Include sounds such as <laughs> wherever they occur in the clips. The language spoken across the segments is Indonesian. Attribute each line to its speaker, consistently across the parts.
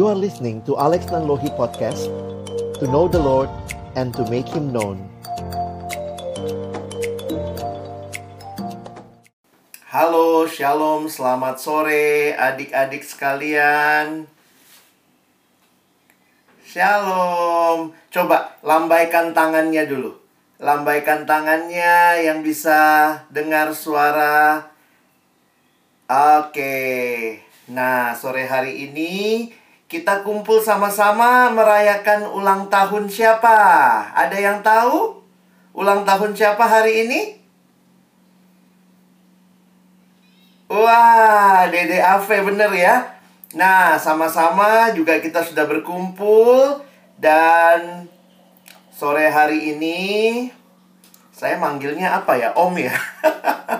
Speaker 1: You are listening to Alex Nanlohi Podcast To know the Lord and to make Him known.
Speaker 2: Halo, shalom, selamat sore adik-adik sekalian. Shalom. Coba lambaikan tangannya dulu. Lambaikan tangannya yang bisa dengar suara. Oke. Nah, sore hari ini kita kumpul sama-sama merayakan ulang tahun siapa? Ada yang tahu? Ulang tahun siapa hari ini? Wah, Dede Ave bener ya. Nah, sama-sama juga kita sudah berkumpul dan sore hari ini saya manggilnya apa ya? Om ya. <laughs>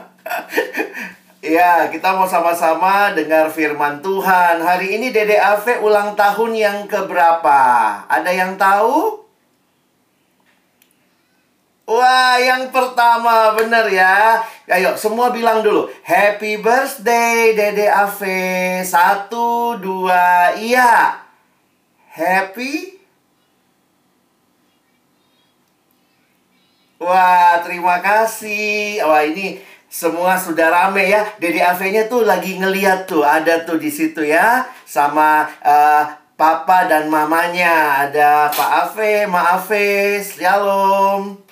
Speaker 2: Ya, kita mau sama-sama dengar firman Tuhan. Hari ini Dede Ave ulang tahun yang keberapa? Ada yang tahu? Wah, yang pertama bener ya. Ayo, semua bilang dulu. Happy birthday Dede Ave. Satu, dua, iya. Happy Wah, terima kasih. Wah, ini semua sudah rame ya. Dede Ave-nya tuh lagi ngeliat tuh, ada tuh di situ ya, sama uh, papa dan mamanya. Ada Pak Ave, Ma Ave, shalom.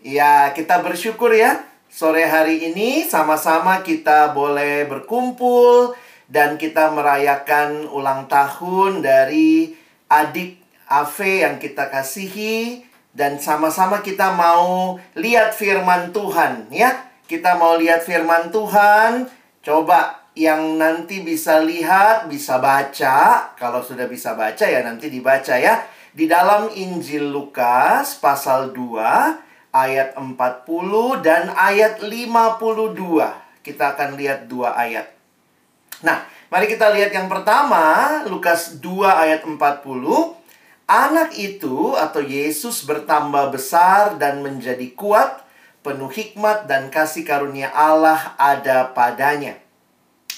Speaker 2: Ya, kita bersyukur ya. Sore hari ini sama-sama kita boleh berkumpul dan kita merayakan ulang tahun dari adik Ave yang kita kasihi dan sama-sama kita mau lihat firman Tuhan ya. Kita mau lihat firman Tuhan. Coba yang nanti bisa lihat, bisa baca. Kalau sudah bisa baca ya nanti dibaca ya. Di dalam Injil Lukas pasal 2 ayat 40 dan ayat 52. Kita akan lihat dua ayat. Nah, mari kita lihat yang pertama, Lukas 2 ayat 40. Anak itu atau Yesus bertambah besar dan menjadi kuat, penuh hikmat dan kasih karunia Allah ada padanya.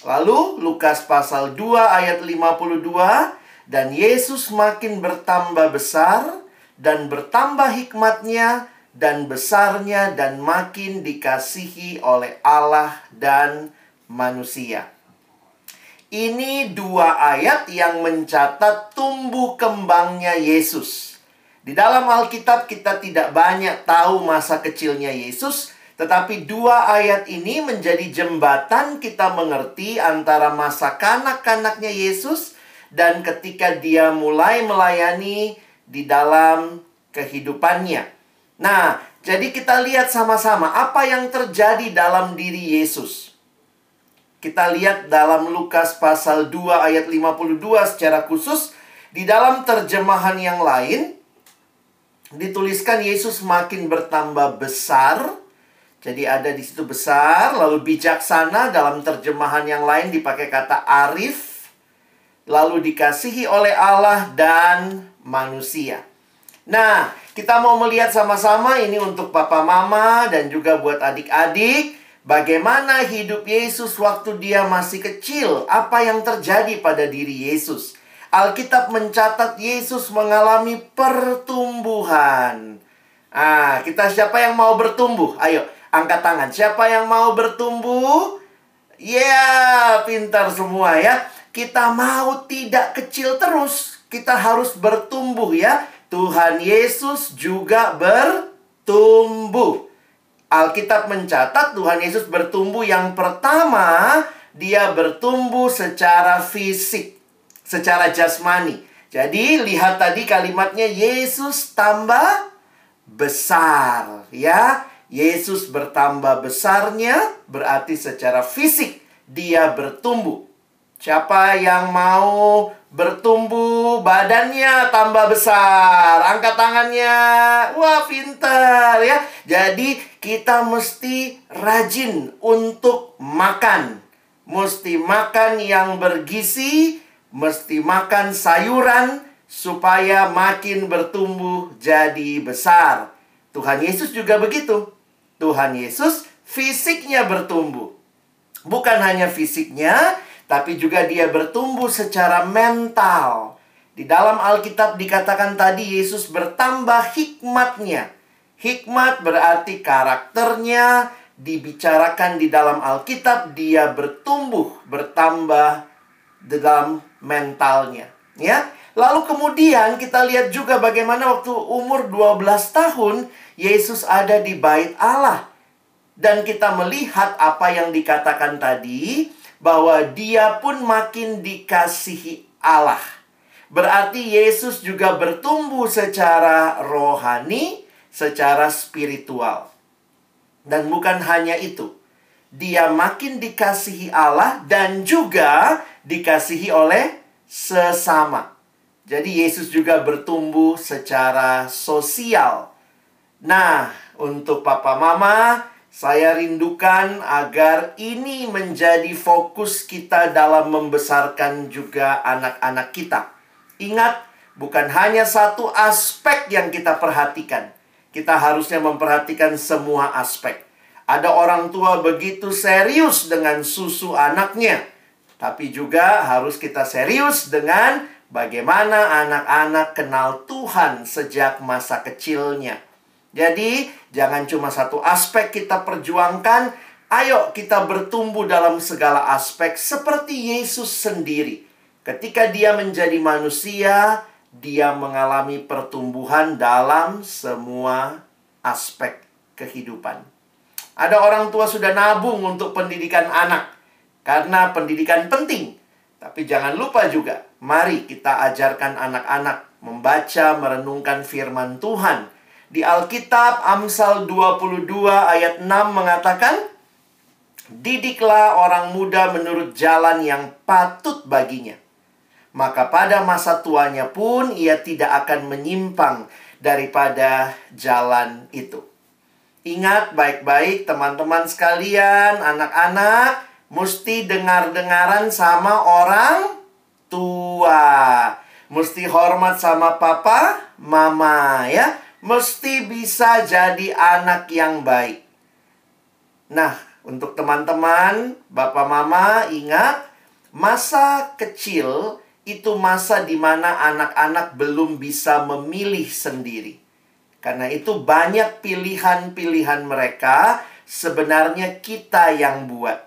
Speaker 2: Lalu Lukas pasal 2 ayat 52 dan Yesus makin bertambah besar dan bertambah hikmatnya dan besarnya dan makin dikasihi oleh Allah dan manusia. Ini dua ayat yang mencatat tumbuh kembangnya Yesus. Di dalam Alkitab kita tidak banyak tahu masa kecilnya Yesus, tetapi dua ayat ini menjadi jembatan kita mengerti antara masa kanak-kanaknya Yesus dan ketika dia mulai melayani di dalam kehidupannya. Nah, jadi kita lihat sama-sama apa yang terjadi dalam diri Yesus. Kita lihat dalam Lukas pasal 2 ayat 52 secara khusus di dalam terjemahan yang lain dituliskan Yesus makin bertambah besar. Jadi ada di situ besar, lalu bijaksana dalam terjemahan yang lain dipakai kata arif, lalu dikasihi oleh Allah dan manusia. Nah, kita mau melihat sama-sama ini untuk papa mama dan juga buat adik-adik Bagaimana hidup Yesus waktu dia masih kecil? Apa yang terjadi pada diri Yesus? Alkitab mencatat Yesus mengalami pertumbuhan. Ah, kita siapa yang mau bertumbuh? Ayo, angkat tangan. Siapa yang mau bertumbuh? Ya, yeah, pintar semua ya. Kita mau tidak kecil terus. Kita harus bertumbuh ya. Tuhan Yesus juga bertumbuh. Alkitab mencatat Tuhan Yesus bertumbuh yang pertama, dia bertumbuh secara fisik, secara jasmani. Jadi lihat tadi kalimatnya Yesus tambah besar, ya. Yesus bertambah besarnya berarti secara fisik dia bertumbuh. Siapa yang mau bertumbuh badannya tambah besar angkat tangannya wah pintar ya. Jadi kita mesti rajin untuk makan. Mesti makan yang bergizi mesti makan sayuran supaya makin bertumbuh jadi besar. Tuhan Yesus juga begitu. Tuhan Yesus fisiknya bertumbuh. Bukan hanya fisiknya tapi juga dia bertumbuh secara mental. Di dalam Alkitab dikatakan tadi Yesus bertambah hikmatnya. Hikmat berarti karakternya dibicarakan di dalam Alkitab dia bertumbuh, bertambah di dalam mentalnya, ya. Lalu kemudian kita lihat juga bagaimana waktu umur 12 tahun Yesus ada di bait Allah. Dan kita melihat apa yang dikatakan tadi bahwa dia pun makin dikasihi Allah. Berarti Yesus juga bertumbuh secara rohani, secara spiritual. Dan bukan hanya itu. Dia makin dikasihi Allah dan juga dikasihi oleh sesama. Jadi Yesus juga bertumbuh secara sosial. Nah, untuk papa mama, saya rindukan agar ini menjadi fokus kita dalam membesarkan juga anak-anak kita. Ingat, bukan hanya satu aspek yang kita perhatikan. Kita harusnya memperhatikan semua aspek. Ada orang tua begitu serius dengan susu anaknya, tapi juga harus kita serius dengan bagaimana anak-anak kenal Tuhan sejak masa kecilnya. Jadi, jangan cuma satu aspek kita perjuangkan, ayo kita bertumbuh dalam segala aspek seperti Yesus sendiri. Ketika dia menjadi manusia, dia mengalami pertumbuhan dalam semua aspek kehidupan. Ada orang tua sudah nabung untuk pendidikan anak karena pendidikan penting. Tapi jangan lupa juga, mari kita ajarkan anak-anak membaca, merenungkan firman Tuhan. Di Alkitab Amsal 22 ayat 6 mengatakan, Didiklah orang muda menurut jalan yang patut baginya. Maka pada masa tuanya pun ia tidak akan menyimpang daripada jalan itu. Ingat baik-baik teman-teman sekalian, anak-anak, mesti dengar-dengaran sama orang tua. Mesti hormat sama papa, mama ya. Mesti bisa jadi anak yang baik. Nah, untuk teman-teman, bapak mama ingat masa kecil itu masa di mana anak-anak belum bisa memilih sendiri. Karena itu banyak pilihan-pilihan mereka sebenarnya kita yang buat.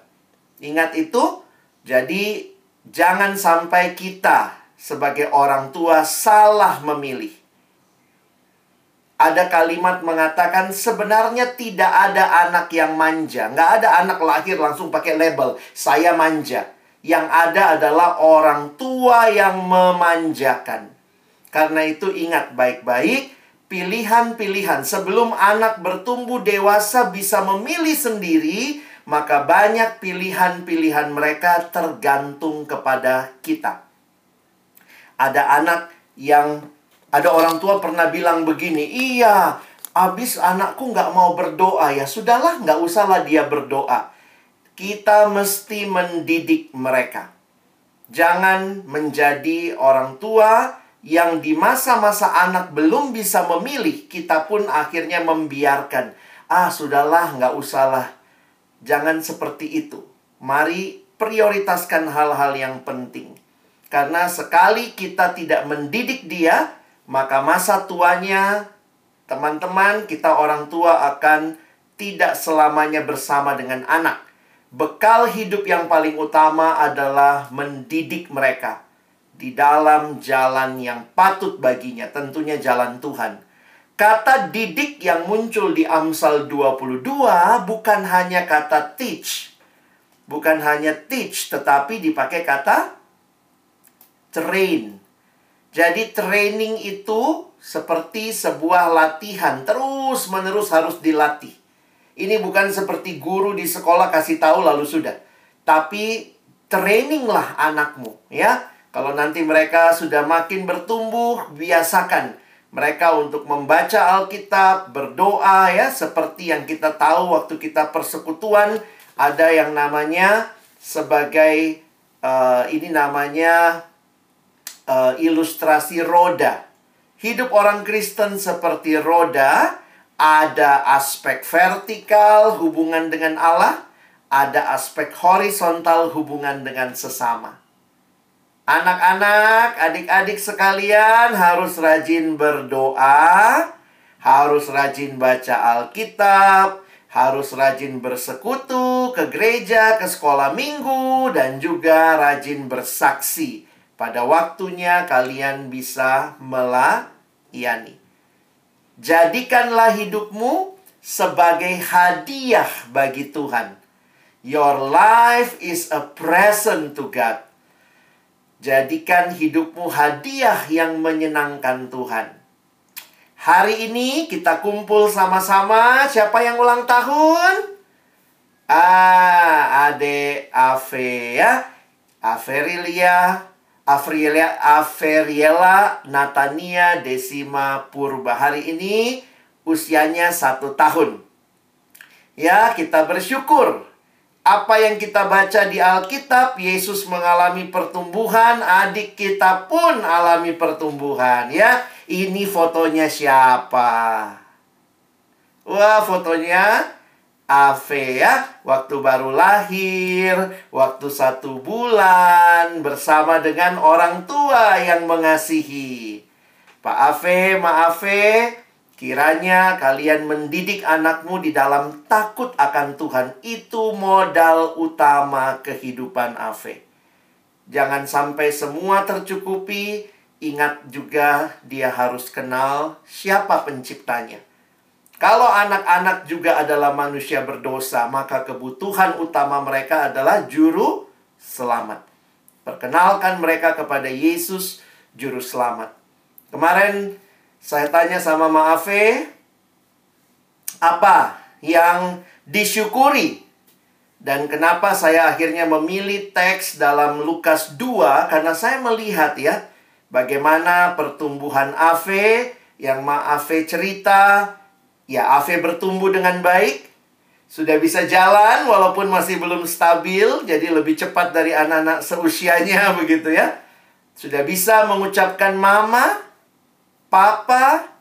Speaker 2: Ingat itu? Jadi jangan sampai kita sebagai orang tua salah memilih. Ada kalimat mengatakan sebenarnya tidak ada anak yang manja. Nggak ada anak lahir langsung pakai label, saya manja. Yang ada adalah orang tua yang memanjakan. Karena itu ingat baik-baik, pilihan-pilihan sebelum anak bertumbuh dewasa bisa memilih sendiri, maka banyak pilihan-pilihan mereka tergantung kepada kita. Ada anak yang ada orang tua pernah bilang begini, iya, abis anakku nggak mau berdoa ya, sudahlah nggak usahlah dia berdoa. Kita mesti mendidik mereka. Jangan menjadi orang tua yang di masa-masa anak belum bisa memilih, kita pun akhirnya membiarkan. Ah, sudahlah, nggak usahlah Jangan seperti itu. Mari prioritaskan hal-hal yang penting. Karena sekali kita tidak mendidik dia, maka masa tuanya, teman-teman, kita orang tua akan tidak selamanya bersama dengan anak. Bekal hidup yang paling utama adalah mendidik mereka di dalam jalan yang patut baginya, tentunya jalan Tuhan. Kata didik yang muncul di Amsal 22 bukan hanya kata teach. Bukan hanya teach, tetapi dipakai kata train. Jadi training itu seperti sebuah latihan, terus-menerus harus dilatih. Ini bukan seperti guru di sekolah kasih tahu lalu sudah. Tapi traininglah anakmu, ya. Kalau nanti mereka sudah makin bertumbuh, biasakan mereka untuk membaca Alkitab, berdoa ya, seperti yang kita tahu waktu kita persekutuan ada yang namanya sebagai uh, ini namanya uh, ilustrasi roda. Hidup orang Kristen seperti roda, ada aspek vertikal hubungan dengan Allah, ada aspek horizontal hubungan dengan sesama. Anak-anak, adik-adik sekalian harus rajin berdoa, harus rajin baca Alkitab, harus rajin bersekutu ke gereja, ke sekolah minggu, dan juga rajin bersaksi. Pada waktunya kalian bisa melayani. Jadikanlah hidupmu sebagai hadiah bagi Tuhan. Your life is a present to God. Jadikan hidupmu hadiah yang menyenangkan Tuhan. Hari ini kita kumpul sama-sama. Siapa yang ulang tahun? Ah, Ade Ave ya. Averilia, Avriela, Averiela Natania Desima Purba. Hari ini usianya satu tahun. Ya, kita bersyukur apa yang kita baca di Alkitab, Yesus mengalami pertumbuhan, adik kita pun alami pertumbuhan ya. Ini fotonya siapa? Wah, fotonya Ave ya, waktu baru lahir, waktu satu bulan, bersama dengan orang tua yang mengasihi. Pak Ave, maaf Kiranya kalian mendidik anakmu di dalam takut akan Tuhan. Itu modal utama kehidupan Ave. Jangan sampai semua tercukupi. Ingat juga dia harus kenal siapa penciptanya. Kalau anak-anak juga adalah manusia berdosa, maka kebutuhan utama mereka adalah juru selamat. Perkenalkan mereka kepada Yesus, juru selamat. Kemarin saya tanya sama Maafe, apa yang disyukuri? Dan kenapa saya akhirnya memilih teks dalam Lukas 2? Karena saya melihat ya, bagaimana pertumbuhan Ave yang Maafe cerita. Ya, Ave bertumbuh dengan baik. Sudah bisa jalan walaupun masih belum stabil. Jadi lebih cepat dari anak-anak seusianya <laughs> begitu ya. Sudah bisa mengucapkan mama papa,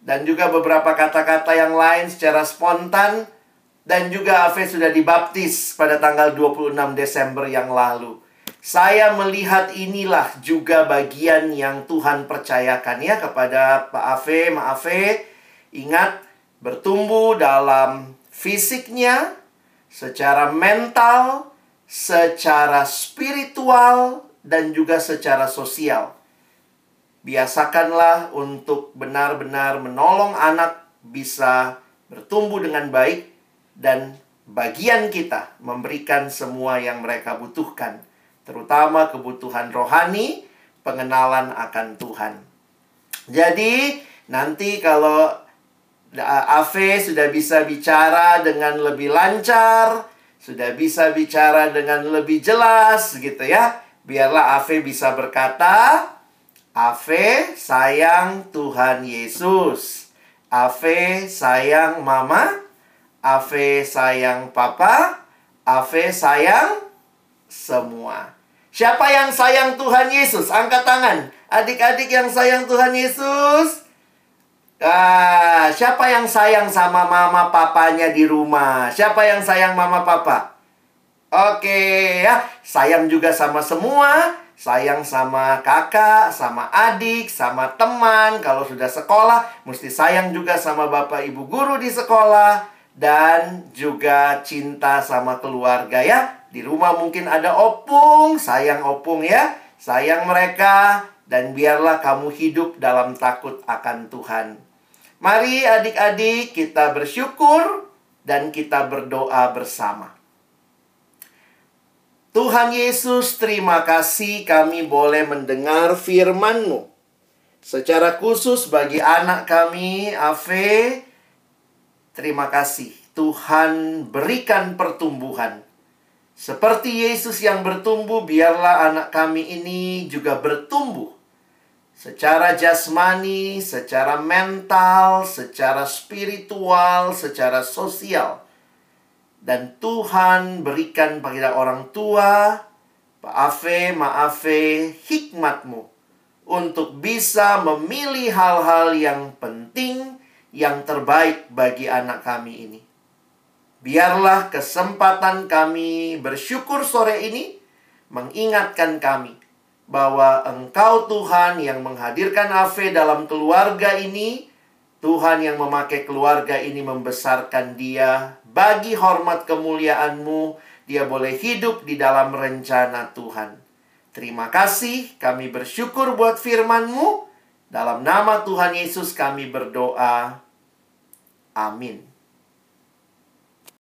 Speaker 2: dan juga beberapa kata-kata yang lain secara spontan. Dan juga Ave sudah dibaptis pada tanggal 26 Desember yang lalu. Saya melihat inilah juga bagian yang Tuhan percayakan ya kepada Pak Ave, Maaf Ingat, bertumbuh dalam fisiknya, secara mental, secara spiritual, dan juga secara sosial. Biasakanlah untuk benar-benar menolong anak bisa bertumbuh dengan baik dan bagian kita memberikan semua yang mereka butuhkan, terutama kebutuhan rohani, pengenalan akan Tuhan. Jadi, nanti kalau Ave sudah bisa bicara dengan lebih lancar, sudah bisa bicara dengan lebih jelas gitu ya. Biarlah Ave bisa berkata, Ave sayang Tuhan Yesus. Ave sayang mama. Ave sayang papa. Ave sayang semua. Siapa yang sayang Tuhan Yesus? Angkat tangan. Adik-adik yang sayang Tuhan Yesus. Ah, siapa yang sayang sama mama papanya di rumah? Siapa yang sayang mama papa? Oke ya, sayang juga sama semua sayang sama kakak, sama adik, sama teman. Kalau sudah sekolah, mesti sayang juga sama bapak ibu guru di sekolah. Dan juga cinta sama keluarga ya. Di rumah mungkin ada opung, sayang opung ya. Sayang mereka. Dan biarlah kamu hidup dalam takut akan Tuhan. Mari adik-adik kita bersyukur dan kita berdoa bersama. Tuhan Yesus, terima kasih kami boleh mendengar firman-Mu. Secara khusus bagi anak kami, Ave, terima kasih. Tuhan berikan pertumbuhan. Seperti Yesus yang bertumbuh, biarlah anak kami ini juga bertumbuh. Secara jasmani, secara mental, secara spiritual, secara sosial dan Tuhan berikan pada orang tua, Ave, Maafe, hikmatmu untuk bisa memilih hal-hal yang penting, yang terbaik bagi anak kami ini. Biarlah kesempatan kami bersyukur sore ini mengingatkan kami bahwa Engkau Tuhan yang menghadirkan Ave dalam keluarga ini, Tuhan yang memakai keluarga ini membesarkan dia bagi hormat kemuliaan-Mu, dia boleh hidup di dalam rencana Tuhan. Terima kasih, kami bersyukur buat firman-Mu. Dalam nama Tuhan Yesus kami berdoa. Amin.